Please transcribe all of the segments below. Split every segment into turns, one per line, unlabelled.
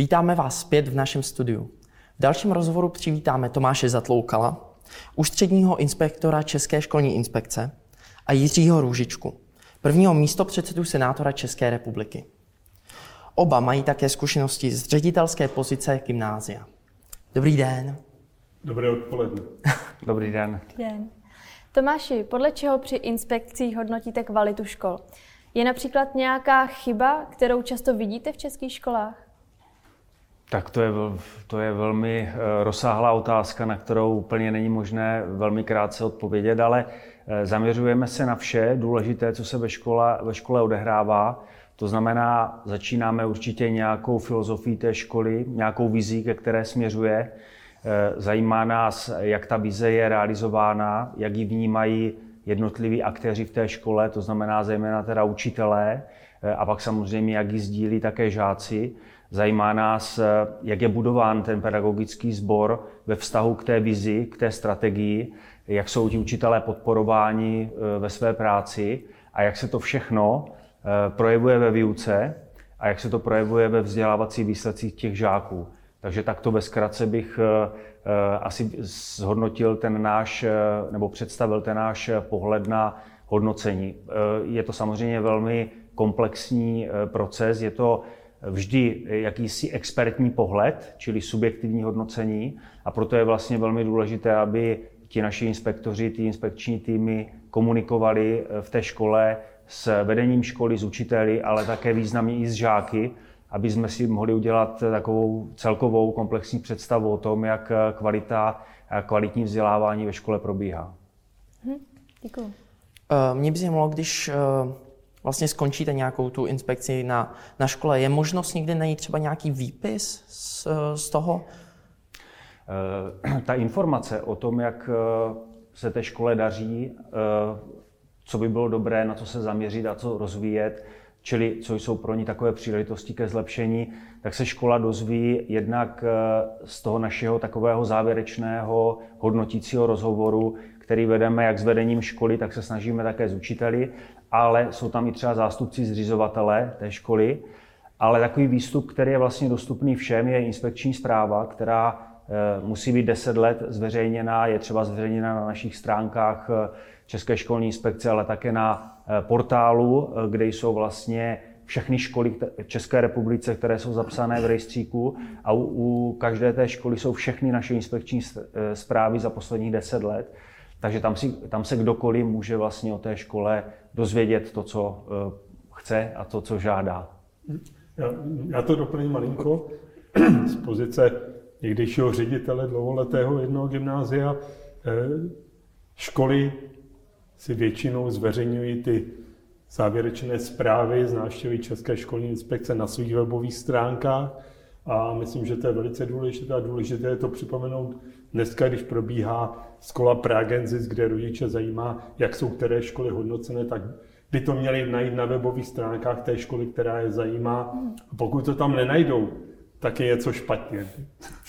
Vítáme vás zpět v našem studiu. V dalším rozhovoru přivítáme Tomáše Zatloukala, ústředního inspektora České školní inspekce a Jiřího Růžičku, prvního místopředsedu senátora České republiky. Oba mají také zkušenosti z ředitelské pozice gymnázia. Dobrý den.
Dobré odpoledne.
Dobrý den.
Dobrý den. Tomáši, podle čeho při inspekcích hodnotíte kvalitu škol? Je například nějaká chyba, kterou často vidíte v českých školách?
Tak to je, to je velmi eh, rozsáhlá otázka, na kterou úplně není možné velmi krátce odpovědět, ale eh, zaměřujeme se na vše důležité, co se ve škole, ve škole odehrává. To znamená, začínáme určitě nějakou filozofii té školy, nějakou vizí, ke které směřuje. Eh, zajímá nás, jak ta vize je realizována, jak ji vnímají jednotliví aktéři v té škole, to znamená zejména teda učitelé, a pak samozřejmě, jak ji sdílí také žáci. Zajímá nás, eh, jak je budován ten pedagogický sbor ve vztahu k té vizi, k té strategii, jak jsou ti učitelé podporováni eh, ve své práci a jak se to všechno eh, projevuje ve výuce a jak se to projevuje ve vzdělávacích výsledcích těch žáků. Takže takto ve zkratce bych asi zhodnotil ten náš, nebo představil ten náš pohled na hodnocení. Je to samozřejmě velmi komplexní proces, je to vždy jakýsi expertní pohled, čili subjektivní hodnocení a proto je vlastně velmi důležité, aby ti naši inspektoři, ty inspekční týmy komunikovali eh, v té škole s vedením školy, s učiteli, ale také významně i s žáky, aby jsme si mohli udělat takovou celkovou komplexní představu o tom, jak kvalita a kvalitní vzdělávání ve škole probíhá.
Hm, děkuji.
Eh, mě by zajímalo, když eh, vlastně skončíte nějakou tu inspekci na, na škole, je možnost někdy najít třeba nějaký výpis z, z toho?
Eh, ta informace o tom, jak eh, se té škole daří, eh, co by bylo dobré, na co se zaměřit a co rozvíjet, čili co jsou pro ní takové příležitosti ke zlepšení, tak se škola dozví jednak z toho našeho takového závěrečného hodnotícího rozhovoru, který vedeme jak s vedením školy, tak se snažíme také s učiteli, ale jsou tam i třeba zástupci zřizovatele té školy. Ale takový výstup, který je vlastně dostupný všem, je inspekční zpráva, která eh, musí být 10 let zveřejněna, je třeba zveřejněna na našich stránkách eh, České školní inspekce, ale také na eh, portálu, kde jsou vlastně všechny školy v České republice, které jsou zapsané v rejstříku a u, u každé té školy jsou všechny naše inspekční zprávy za posledních 10 let. Takže tam, si, tam se kdokoliv může vlastně o té škole dozvědět to, co uh, chce a to, co žádá.
Já, já to doplním malinko z pozice někdejšího ředitele dlouholetého jednoho gymnázia. Eh, školy si většinou zveřejňují ty závěrečné zprávy z návštěvy České školní inspekce na svých webových stránkách a myslím, že to je velice důležité a důležité je to připomenout dneska, když probíhá škola Pragenzis, kde rodiče zajímá, jak jsou které školy hodnocené, tak by to měli najít na webových stránkách té školy, která je zajímá. Pokud to tam nenajdou, tak je něco špatně,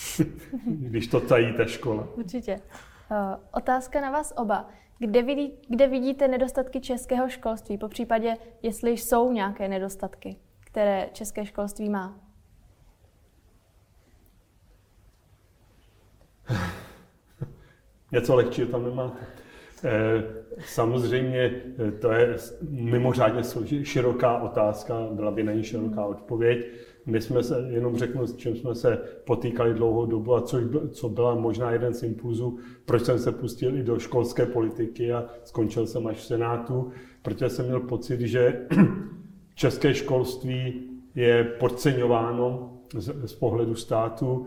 když to tají ta škola.
Určitě. Uh, otázka na vás oba. Kde, vidí, kde vidíte nedostatky českého školství? Po případě, jestli jsou nějaké nedostatky, které české školství má?
Něco lehčího tam nemáte. Eh, samozřejmě eh, to je mimořádně široká otázka, byla by na ní široká odpověď. My jsme se, jenom řeknu, s čím jsme se potýkali dlouhou dobu a co, co byla možná jeden z impulzů, proč jsem se pustil i do školské politiky a skončil jsem až v Senátu, protože jsem měl pocit, že české školství je podceňováno z, z pohledu státu,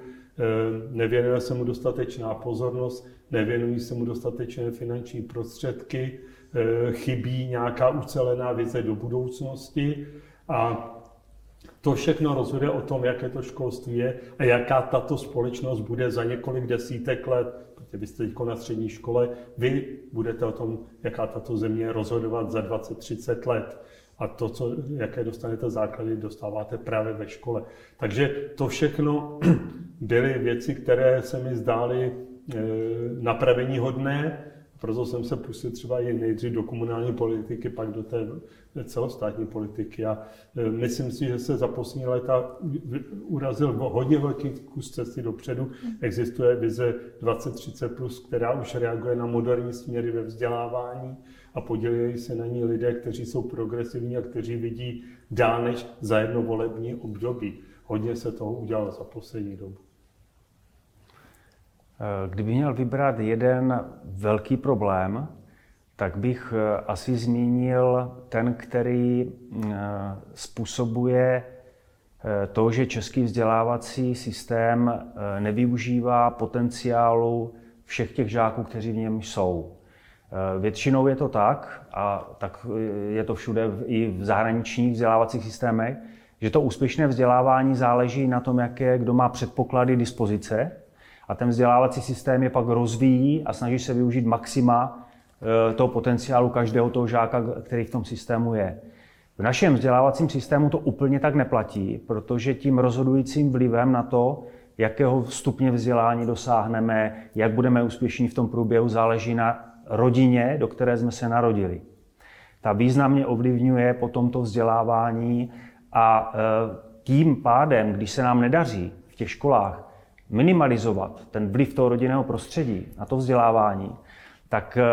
nevěnuje se mu dostatečná pozornost, nevěnují se mu dostatečné finanční prostředky, eh, chybí nějaká ucelená vize do budoucnosti a to všechno rozhoduje o tom, jaké to školství je a jaká tato společnost bude za několik desítek let, protože vy jste na střední škole, vy budete o tom, jaká tato země rozhodovat za 20-30 let. A to, co, jaké dostanete základy, dostáváte právě ve škole. Takže to všechno byly věci, které se mi zdály Eh, napravení hodné, proto jsem se pustil třeba i nejdřív do komunální politiky, pak do té celostátní politiky. A e, myslím si, že se za poslední léta urazil hodně velký kus cesty dopředu. Existuje vize 2030+, plus, která už reaguje na moderní směry ve vzdělávání a podělili se na ní lidé, kteří jsou progresivní a kteří vidí dál než za jedno volební období. Hodně se toho udělalo za poslední dobu.
Eh, kdyby měl vybrat jeden velký problém, tak bych eh, asi zmínil ten, který eh, způsobuje to, že český vzdělávací systém nevyužívá potenciálu všech těch žáků, kteří v něm jsou. Většinou je to tak, a tak je to všude i v zahraničních vzdělávacích systémech, že to úspěšné vzdělávání záleží na tom, jaké kdo má předpoklady dispozice a ten vzdělávací systém je pak rozvíjí a snaží se využít maxima eh, toho potenciálu každého toho žáka, který v tom systému je. V našem vzdělávacím systému to úplně tak neplatí, protože tím rozhodujícím vlivem na to, jakého stupně vzdělání dosáhneme, jak budeme úspěšní v tom průběhu, záleží na rodině, do které jsme se narodili. Ta významně ovlivňuje potom to vzdělávání a eh, tím pádem, když se nám nedaří v těch školách minimalizovat ten vliv toho rodinného prostředí na to vzdělávání, tak eh,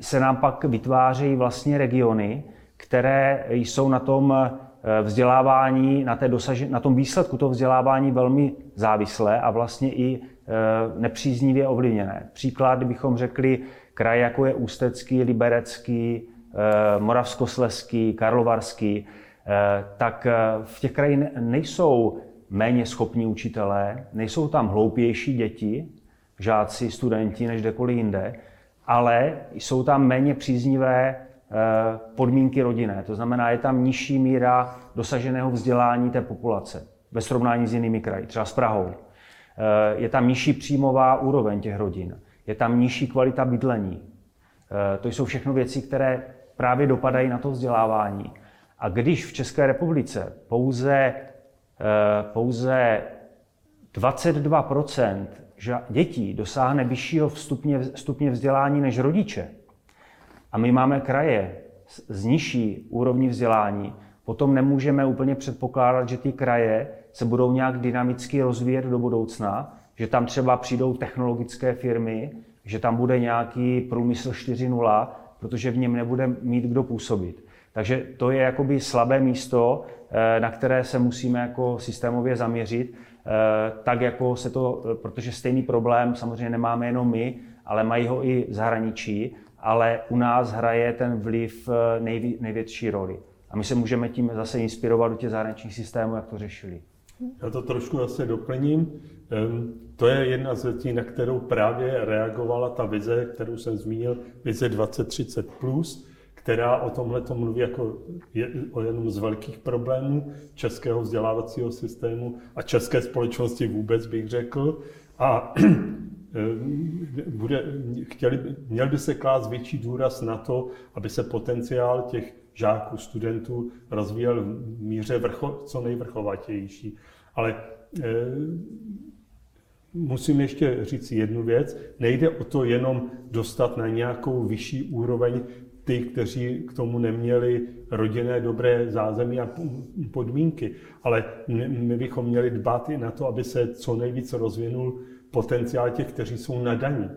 se nám pak vytvářejí vlastně regiony, které jsou na tom eh, vzdělávání, na, té dosaži- na tom výsledku toho vzdělávání velmi závislé a vlastně i nepříznivě ovlivněné. Příklad, kdybychom řekli kraj, jako je Ústecký, Liberecký, Moravskosleský, Karlovarský, Eh, tak eh, v těch krajích nejsou méně schopní učitelé, nejsou tam hloupější děti, žáci, studenti než kdekoliv jinde, ale jsou tam méně příznivé eh, podmínky rodinné. To znamená, je tam nižší míra dosaženého vzdělání té populace ve srovnání s jinými kraji, třeba s Prahou. Je tam nižší příjmová úroveň těch rodin. Je tam nižší kvalita bydlení. To jsou všechno věci, které právě dopadají na to vzdělávání. A když v České republice pouze, eh, pouze 22% dětí dosáhne vyššího stupně, stupně vzdělání než rodiče, a my máme kraje z nižší úrovní vzdělání, potom nemůžeme úplně předpokládat, že ty kraje se budou nějak dynamicky rozvíjet do budoucna, že tam třeba přijdou technologické firmy, že tam bude nějaký průmysl 4.0, protože v něm nebude mít kdo působit. Takže to je jakoby slabé místo, eh, na které se musíme jako systémově zaměřit, eh, tak jako se to, protože stejný problém samozřejmě nemáme jenom my, ale mají ho i zahraničí, ale u nás hraje ten vliv eh, nejvě, největší roli. A my se můžeme tím zase inspirovat do těch zahraničních systémů, jak to řešili.
Já to trošku zase doplním. To je jedna z věcí, na kterou právě reagovala ta vize, kterou jsem zmínil, vize 2030+, plus, která o tomhle to mluví jako je, o jednom z velkých problémů českého vzdělávacího systému a české společnosti vůbec, bych řekl. A bude, chtěli, měl by se klást větší důraz na to, aby se potenciál těch žáků, studentů rozvíjel v míře vrcho, co nejvrchovatější. Ale e, musím ještě říct jednu věc. Nejde o to jenom dostat na nějakou vyšší úroveň ty, kteří k tomu neměli rodinné dobré zázemí a podmínky. Ale my bychom měli dbát i na to, aby se co nejvíce rozvinul potenciál těch, kteří jsou nadaní.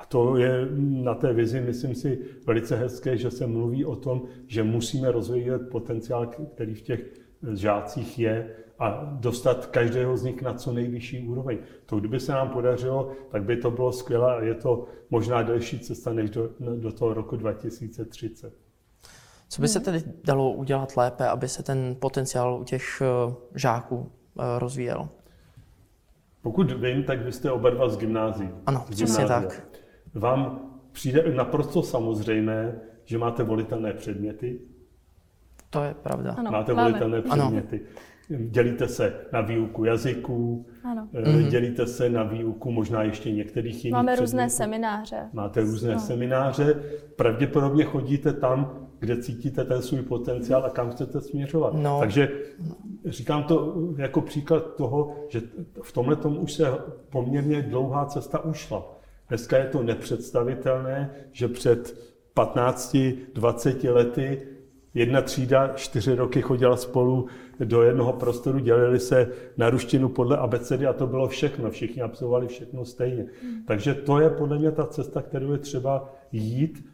A to je na té vizi, myslím si, velice hezké, že se mluví o tom, že musíme rozvíjet potenciál, který v těch žácích je a dostat každého z nich na co nejvyšší úroveň. To, kdyby se nám podařilo, tak by to bylo skvělé a je to možná delší cesta než do, do toho roku 2030.
Co by se tedy dalo udělat lépe, aby se ten potenciál u těch eh, žáků eh, rozvíjel?
Pokud vím, tak vy jste oba dva z gymnází.
Ano, přesně tak.
Vám přijde naprosto samozřejmé, že máte volitelné předměty?
To je pravda.
Ano, máte máme. volitelné předměty. Ano. Dělíte se na výuku jazyků, ano. Eh, dělíte se na výuku možná ještě některých jiných
Máme
předmětů.
různé semináře.
Máte různé no. semináře. Pravděpodobně chodíte tam, kde cítíte ten svůj potenciál a kam chcete směřovat. No. Takže říkám to jako příklad toho, že v tomhle tomu už se poměrně dlouhá cesta ušla. Dneska je to nepředstavitelné, že před 15-20 lety jedna třída čtyři roky chodila spolu do jednoho prostoru, dělili se na ruštinu podle abecedy a to bylo všechno. Všichni absolvovali všechno stejně. Hmm. Takže to je podle mě ta cesta, kterou je třeba jít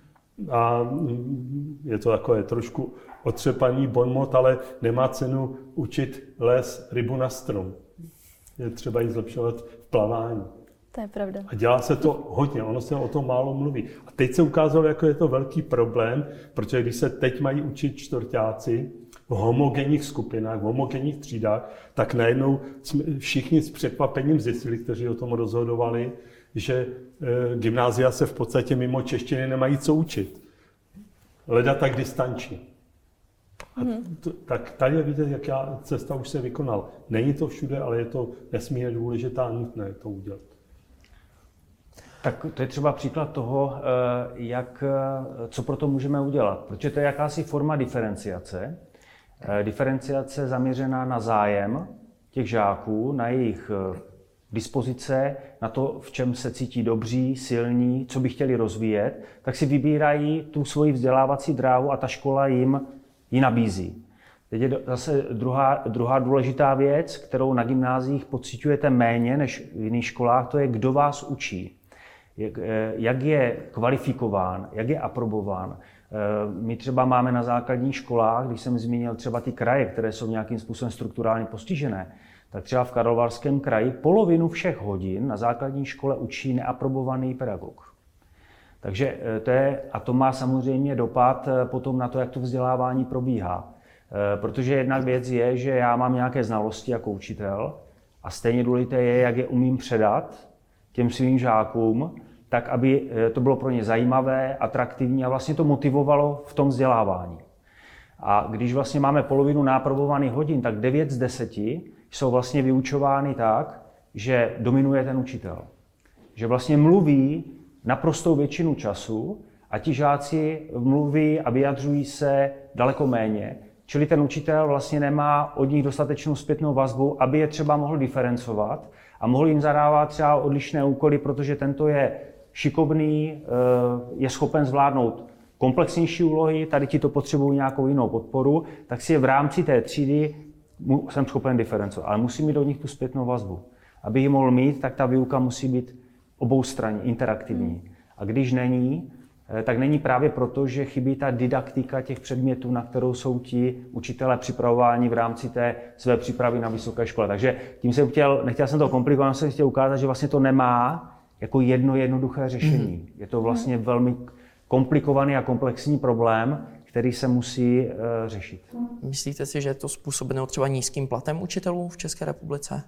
a mm, je to takové trošku otřepaný bonmot, ale nemá cenu učit les rybu na strom. Je třeba ji zlepšovat v plavání.
To je pravda.
A dělá se to hodně, ono se o tom málo mluví. A teď se ukázalo, jako je to velký problém, protože když se teď mají učit čtvrtáci v homogenních skupinách, v homogenních třídách, tak najednou jsme všichni s překvapením zjistili, kteří o tom rozhodovali, že e, gymnázia se v podstatě mimo češtiny nemají co učit. Leda tak distančně. A mhm. to, tak tady je vidět, jaká cesta už se vykonala. Není to všude, ale je to nesmírně důležitá a nutné to udělat.
Tak to je třeba příklad toho, eh, jak, eh, co pro to můžeme udělat. Protože to je jakási forma diferenciace. Eh, diferenciace zaměřená na zájem těch žáků, na jejich dispozice, na to, v čem se cítí dobří, silní, co by chtěli rozvíjet, tak si vybírají tu svoji vzdělávací dráhu a ta škola jim ji nabízí. Teď je zase druhá, druhá důležitá věc, kterou na gymnázích pocitujete méně než v jiných školách, to je, kdo vás učí. Jak, eh, jak je kvalifikován, jak je aprobován. Eh, my třeba máme na základních školách, když jsem zmínil třeba ty kraje, které jsou nějakým způsobem strukturálně postižené, tak třeba v Karlovarském kraji polovinu všech hodin na základní škole učí neaprobovaný pedagog. Takže eh, to je, a to má samozřejmě dopad potom na to, jak to vzdělávání probíhá. Protože jedna věc je, že já mám nějaké znalosti jako učitel a stejně důležité je, jak je umím předat těm svým žákům tak aby eh, to bylo pro ně zajímavé, atraktivní a vlastně to motivovalo v tom vzdělávání. A když vlastně máme polovinu náprobovaných hodin, tak 9 z 10 jsou vlastně vyučovány tak, že dominuje ten učitel. Že vlastně mluví naprostou většinu času a ti žáci mluví a vyjadřují se daleko méně. Čili ten učitel vlastně nemá od nich dostatečnou zpětnou vazbu, aby je třeba mohl diferencovat a mohl jim zadávat třeba odlišné úkoly, protože tento je šikovný, eh, je schopen zvládnout komplexnější úlohy, tady ti to potřebují nějakou jinou podporu, tak si je v rámci té třídy jsem schopen diferencovat. Ale musí mít do nich tu zpětnou vazbu. Aby ji mohl mít, tak ta výuka musí být oboustranní, interaktivní. A když není, tak není právě proto, že chybí ta didaktika těch předmětů, na kterou jsou ti učitelé připravováni v rámci té své přípravy na vysoké škole. Takže tím jsem chtěl, nechtěl jsem to komplikovat, jsem chtěl ukázat, že vlastně to nemá jako jedno jednoduché řešení. Mm. Je to vlastně velmi komplikovaný a komplexní problém, který se musí uh, řešit.
Myslíte si, že je to způsobeno třeba nízkým platem učitelů v České republice?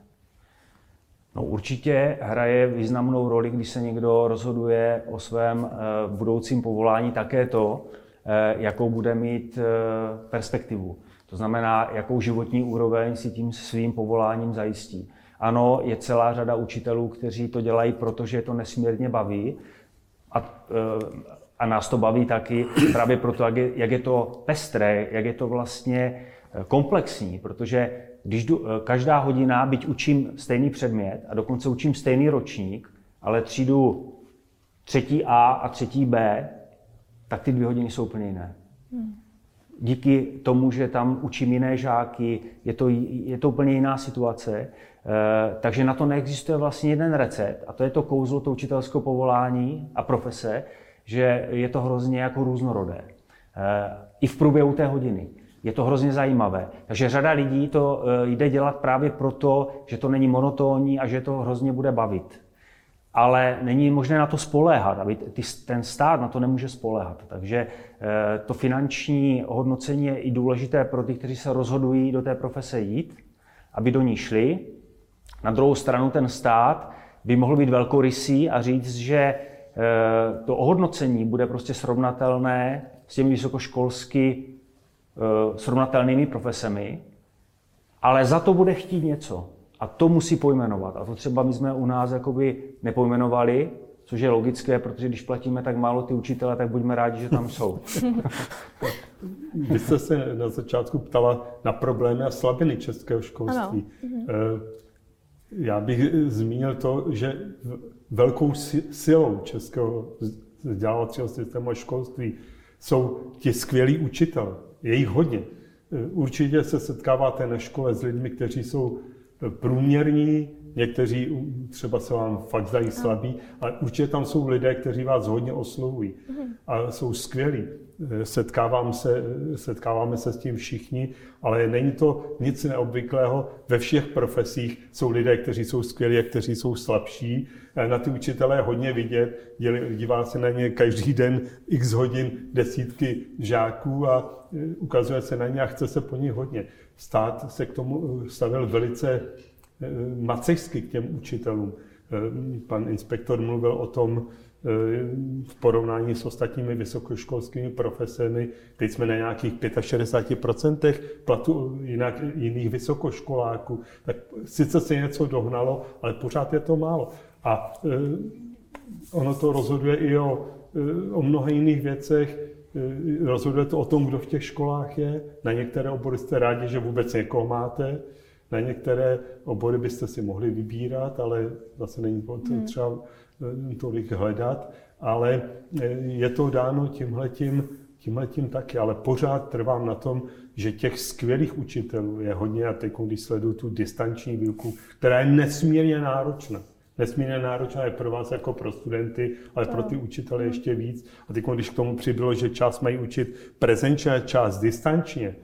No určitě hraje významnou roli, když se někdo rozhoduje o svém uh, budoucím povolání, také to, uh, jakou bude mít uh, perspektivu. To znamená, jakou životní úroveň si tím svým povoláním zajistí. Ano, je celá řada učitelů, kteří to dělají, protože to nesmírně baví. A, eh, a nás to baví taky právě proto, jak je, jak je to pestré, jak je to vlastně eh, komplexní, protože když jdu, eh, každá hodina, byť učím stejný předmět a dokonce učím stejný ročník, ale třídu třetí A a třetí B, tak ty dvě hodiny jsou úplně jiné. Hmm. Díky tomu, že tam učím jiné žáky, je to, je to úplně jiná situace. Eh, takže na to neexistuje vlastně jeden recept a to je to kouzlo to učitelského povolání a profese, že je to hrozně jako různorodé. Eh, I v průběhu té hodiny. Je to hrozně zajímavé. Takže řada lidí to eh, jde dělat právě proto, že to není monotónní a že to hrozně bude bavit. Ale není možné na to spoléhat, aby ten stát na to nemůže spoléhat. Takže to finanční hodnocení je i důležité pro ty, kteří se rozhodují do té profese jít, aby do ní šli, na druhou stranu ten stát by mohl být velkorysý a říct, že eh, to ohodnocení bude prostě srovnatelné s těmi vysokoškolsky eh, srovnatelnými profesemi, ale za to bude chtít něco. A to musí pojmenovat. A to třeba my jsme u nás jakoby nepojmenovali, což je logické, protože když platíme tak málo ty učitele, tak buďme rádi, že tam jsou.
Vy jste se na začátku ptala na problémy a slabiny českého školství. Ano. Eh, Já bych zmínil to, že velkou silou českého vzdělávacího systému a školství jsou ti skvělí učitelé. Je jich hodně. Určitě se setkáváte na škole s lidmi, kteří jsou průměrní, někteří třeba se vám fakt zdají slabí, ale určitě tam jsou lidé, kteří vás hodně oslovují a jsou skvělí. Setkávám se, setkáváme se s tím všichni, ale není to nic neobvyklého. Ve všech profesích jsou lidé, kteří jsou skvělí a kteří jsou slabší. Na ty učitelé hodně vidět, dívá se na ně každý den x hodin desítky žáků a ukazuje se na ně a chce se po nich hodně. Stát se k tomu stavil velice Eh, macešsky k těm učitelům. Eh, pan inspektor mluvil o tom eh, v porovnání s ostatními vysokoškolskými profesemi. Teď jsme na nějakých 65% platu jinak, jiných vysokoškoláků. Tak sice se něco dohnalo, ale pořád je to málo. A ono to rozhoduje i o, o mnoha jiných věcech. Rozhoduje to o tom, kdo v těch školách je. Na některé obory jste rádi, že vůbec někoho máte. Na některé obory byste si mohli vybírat, ale zase není hmm. třeba eh, tolik hledat, ale eh, je to dáno tímhletím, tímhletím taky, ale pořád trvám na tom, že těch skvělých učitelů je hodně a teď, když sleduju tu distanční výuku, která je nesmírně náročná. Nesmírně náročná je pro vás jako pro studenty, ale pro ty učitele ještě víc. A teď, když k tomu přibylo, že část mají učit prezenčně a část distančně,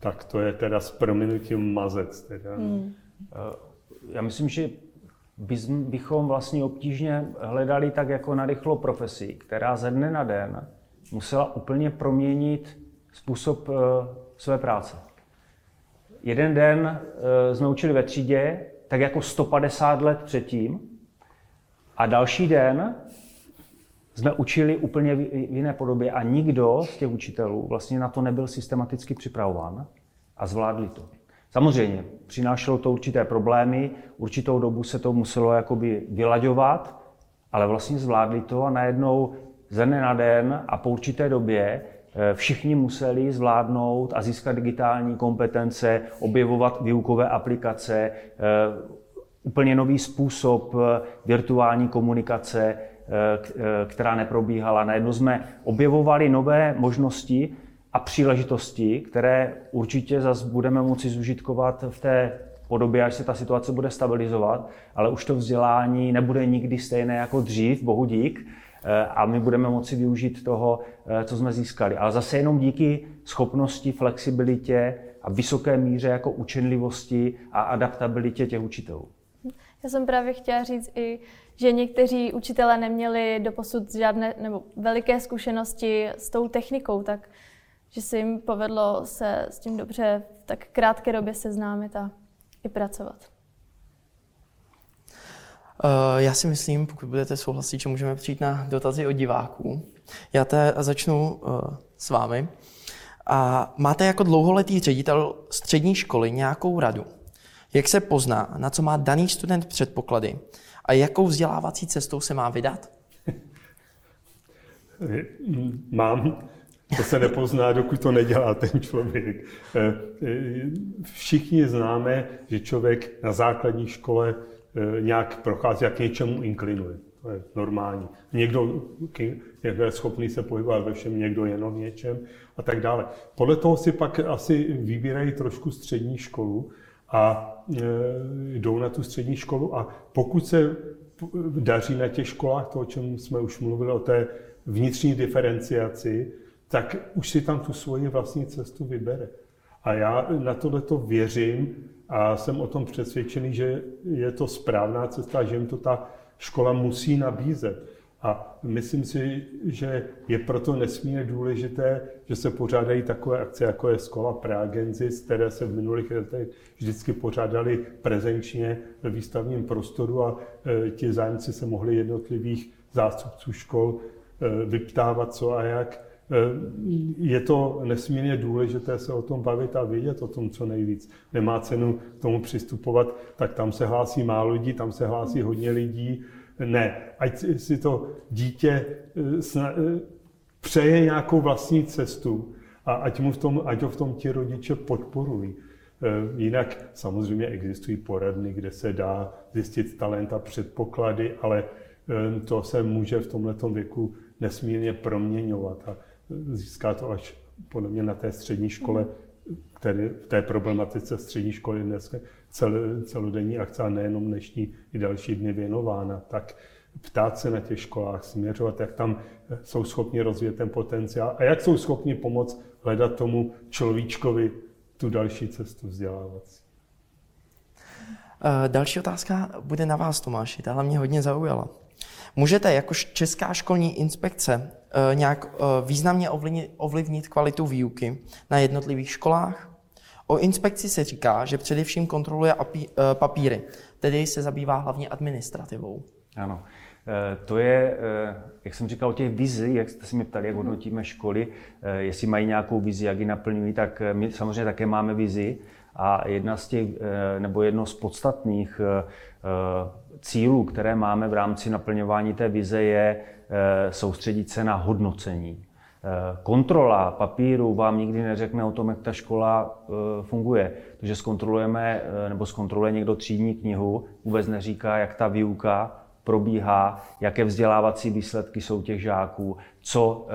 tak to je teda s prominutím mazec. Teda. Hmm.
Eh, já myslím, že bychom vlastně obtížně hledali tak jako na rychlo profesi, která ze dne na den musela úplně proměnit způsob uh, své práce. Jeden den uh, jsme učili ve třídě, tak jako 150 let předtím, a další den jsme učili úplně v jiné podobě a nikdo z těch učitelů vlastně na to nebyl systematicky připravován a zvládli to. Samozřejmě, přinášelo to určité problémy, určitou dobu se to muselo jakoby vylaďovat, ale vlastně zvládli to a najednou ze dne na den a po určité době eh, všichni museli zvládnout a získat digitální kompetence, objevovat výukové aplikace, eh, úplně nový způsob eh, virtuální komunikace, která neprobíhala. Najednou jsme objevovali nové možnosti a příležitosti, které určitě zase budeme moci zužitkovat v té podobě, až se ta situace bude stabilizovat, ale už to vzdělání nebude nikdy stejné jako dřív, bohu dík, eh, a my budeme moci využít toho, eh, co jsme získali. Ale zase jenom díky schopnosti, flexibilitě a vysoké míře jako učenlivosti a adaptabilitě těch učitelů.
Já jsem právě chtěla říct i, že někteří učitelé neměli doposud žádné nebo veliké zkušenosti s tou technikou, tak že se jim povedlo se s tím dobře v tak krátké době seznámit a i pracovat.
Uh, já si myslím, pokud budete souhlasit, že můžeme přijít na dotazy od diváků. Já te začnu uh, s vámi. A máte jako dlouholetý ředitel střední školy nějakou radu? Jak se pozná, na co má daný student předpoklady a jakou vzdělávací cestou se má vydat?
Mám. To se nepozná, dokud to nedělá ten člověk. Eh, eh, všichni známe, že člověk na základní škole eh, nějak prochází, jak něčemu inklinuje. To je normální. Někdo, někdo je schopný se pohybovat ve všem, někdo jenom v něčem a tak dále. Podle toho si pak asi vybírají trošku střední školu a jdou na tu střední školu a pokud se daří na těch školách, to, o čem jsme už mluvili, o té vnitřní diferenciaci, tak už si tam tu svoji vlastní cestu vybere. A já na tohle to věřím a jsem o tom přesvědčený, že je to správná cesta, že jim to ta škola musí nabízet. A myslím si, že je proto nesmírně důležité, že se pořádají takové akce, jako je Skola Pragensis, které se v minulých letech vždycky pořádali prezenčně ve výstavním prostoru a e, ti zájemci se mohli jednotlivých zástupců škol e, vyptávat co a jak je to nesmírně důležité se o tom bavit a vědět o tom co nejvíc. Nemá cenu k tomu přistupovat, tak tam se hlásí málo lidí, tam se hlásí hodně lidí. Ne, ať si to dítě eh, eh, přeje nějakou vlastní cestu a ať, mu v tom, ať ho v tom ti rodiče podporují. Jinak samozřejmě existují poradny, kde se dá zjistit talent a předpoklady, ale to se může v tomto věku nesmírně proměňovat a získá to až podle mě na té střední škole, který, v té problematice střední školy dnes cel, celodenní akce a nejenom dnešní i další dny věnována, tak ptát se na těch školách, směřovat, jak tam jsou schopni rozvíjet ten potenciál a jak jsou schopni pomoct hledat tomu človíčkovi tu další cestu vzdělávací.
Eh, další otázka bude na vás, Tomáši. Tahle mě hodně zaujala. Můžete jako Česká školní inspekce eh, nějak eh, významně ovlivnit kvalitu výuky na jednotlivých školách? O inspekci se říká, že především kontroluje papíry, tedy se zabývá hlavně administrativou.
Ano. To je, jak jsem říkal, o těch vizi, jak jste se mě ptali, jak hodnotíme školy, jestli mají nějakou vizi, jak ji naplňují, tak my samozřejmě také máme vizi. A jedna z těch, nebo jedno z podstatných cílů, které máme v rámci naplňování té vize, je eh, soustředit se na hodnocení. Eh, kontrola papíru vám nikdy neřekne o tom, jak ta škola eh, funguje. To, že zkontrolujeme nebo zkontroluje někdo třídní knihu, vůbec neříká, jak ta výuka probíhá, jaké vzdělávací výsledky jsou těch žáků, co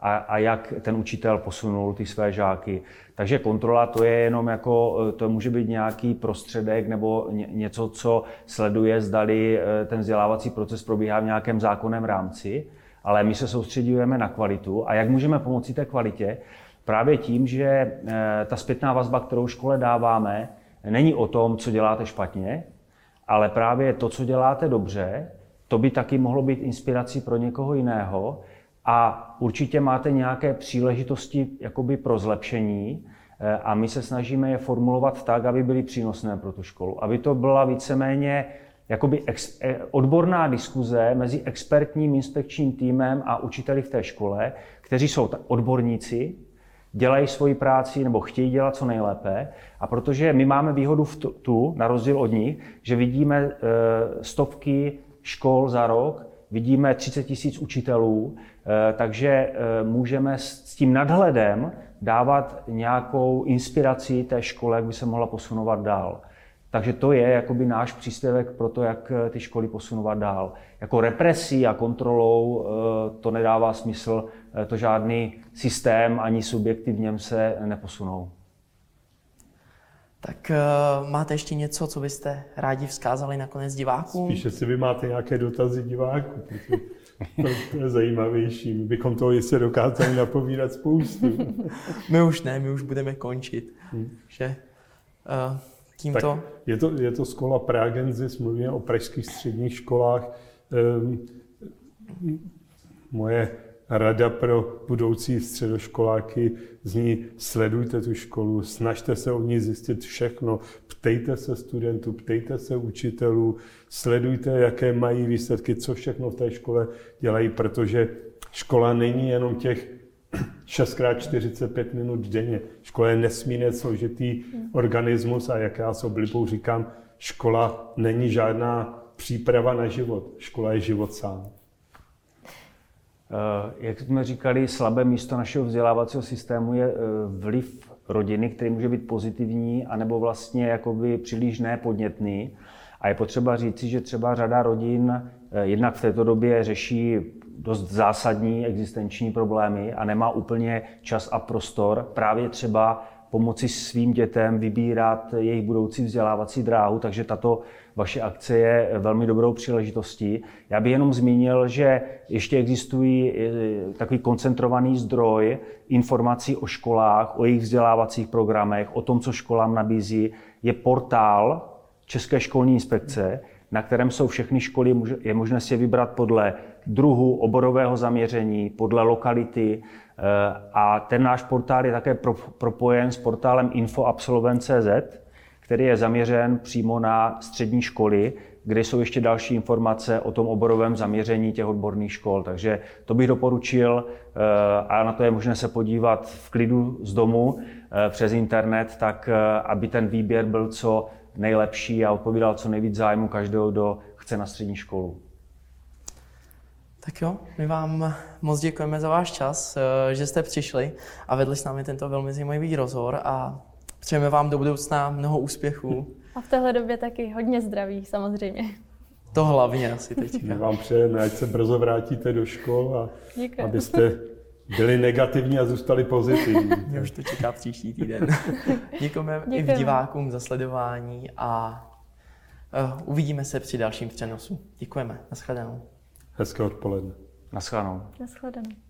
a, a jak ten učitel posunul ty své žáky. Takže kontrola to je jenom jako, eh, to může být nějaký prostředek nebo něco, co sleduje, zdali eh, ten vzdělávací proces probíhá v nějakém zákonném rámci, ale my se soustředujeme na kvalitu a jak můžeme pomoci té kvalitě? Právě tím, že eh, ta zpětná vazba, kterou škole dáváme, není o tom, co děláte špatně, ale právě to, co děláte dobře, to by taky mohlo být inspirací pro někoho jiného a určitě máte nějaké příležitosti jakoby pro zlepšení eh, a my se snažíme je formulovat tak, aby byly přínosné pro tu školu. Aby to byla víceméně jakoby ex, eh, odborná diskuze mezi expertním inspekčním týmem a učiteli v té škole, kteří jsou odborníci, dělají svoji práci nebo chtějí dělat co nejlépe. A protože my máme výhodu v tu, na rozdíl od nich, že vidíme eh, stovky škol za rok, vidíme 30 tisíc učitelů, eh, takže eh, můžeme s tím nadhledem dávat nějakou inspiraci té škole, jak by se mohla posunovat dál. Takže to je jakoby náš příspěvek pro to, jak eh, ty školy posunovat dál. Jako represí a kontrolou to nedává smysl, to žádný systém ani subjekty v něm se neposunou.
Tak uh, máte ještě něco, co byste rádi vzkázali nakonec divákům?
Spíše si vy máte nějaké dotazy diváků, protože to je zajímavější. My bychom toho jistě dokázali napovídat spoustu.
my už ne, my už budeme končit. Hmm. Že, uh, tímto... Tak
je, to, je to škola Pragenzis, mluvíme o pražských středních školách. Um, moje rada pro budoucí středoškoláky zní sledujte tu školu, snažte se o ní zjistit všechno, ptejte se studentů, ptejte se učitelů, sledujte, jaké mají výsledky, co všechno v té škole dělají, protože škola není jenom těch 6x45 minut denně. Škola je nesmírně složitý organismus a jak já s oblibou říkám, škola není žádná příprava na život. Škola je život sám.
Eh, jak jsme říkali, slabé místo našeho vzdělávacího systému je eh, vliv rodiny, který může být pozitivní, anebo vlastně jakoby příliš nepodnětný. A je potřeba říci, že třeba řada rodin eh, jednak v této době řeší dost zásadní existenční problémy a nemá úplně čas a prostor právě třeba pomoci svým dětem vybírat jejich budoucí vzdělávací dráhu, takže tato vaše akce je velmi dobrou příležitostí. Já bych jenom zmínil, že ještě existují eh, takový koncentrovaný zdroj informací o školách, o jejich vzdělávacích programech, o tom, co školám nabízí. Je portál České školní inspekce, na kterém jsou všechny školy, je možné si je vybrat podle druhu oborového zaměření, podle lokality, eh, a ten náš portál je také propojen s portálem infoabsolvent.cz, který je zaměřen přímo na střední školy, kde jsou ještě další informace o tom oborovém zaměření těch odborných škol. Takže to bych doporučil eh, a na to je možné se podívat v klidu z domu eh, přes internet, tak aby ten výběr byl co nejlepší a odpovídal co nejvíc zájmu každého, kdo chce na střední školu.
Tak jo, my vám moc děkujeme za váš čas, že jste přišli a vedli s námi tento velmi zajímavý rozhovor a Přejeme vám do budoucna mnoho úspěchů.
A v téhle době taky hodně zdraví, samozřejmě.
To hlavně asi teďka.
My vám přejeme, ať se brzo vrátíte do škol a
Děkuji.
abyste byli negativní a zůstali pozitivní.
Mě už to čeká příští týden. Děkujeme i
Děkujeme.
divákům za sledování a uh, uvidíme se při dalším přenosu. Děkujeme. Naschledanou.
Hezké odpoledne.
Naschledanou.
Naschledanou.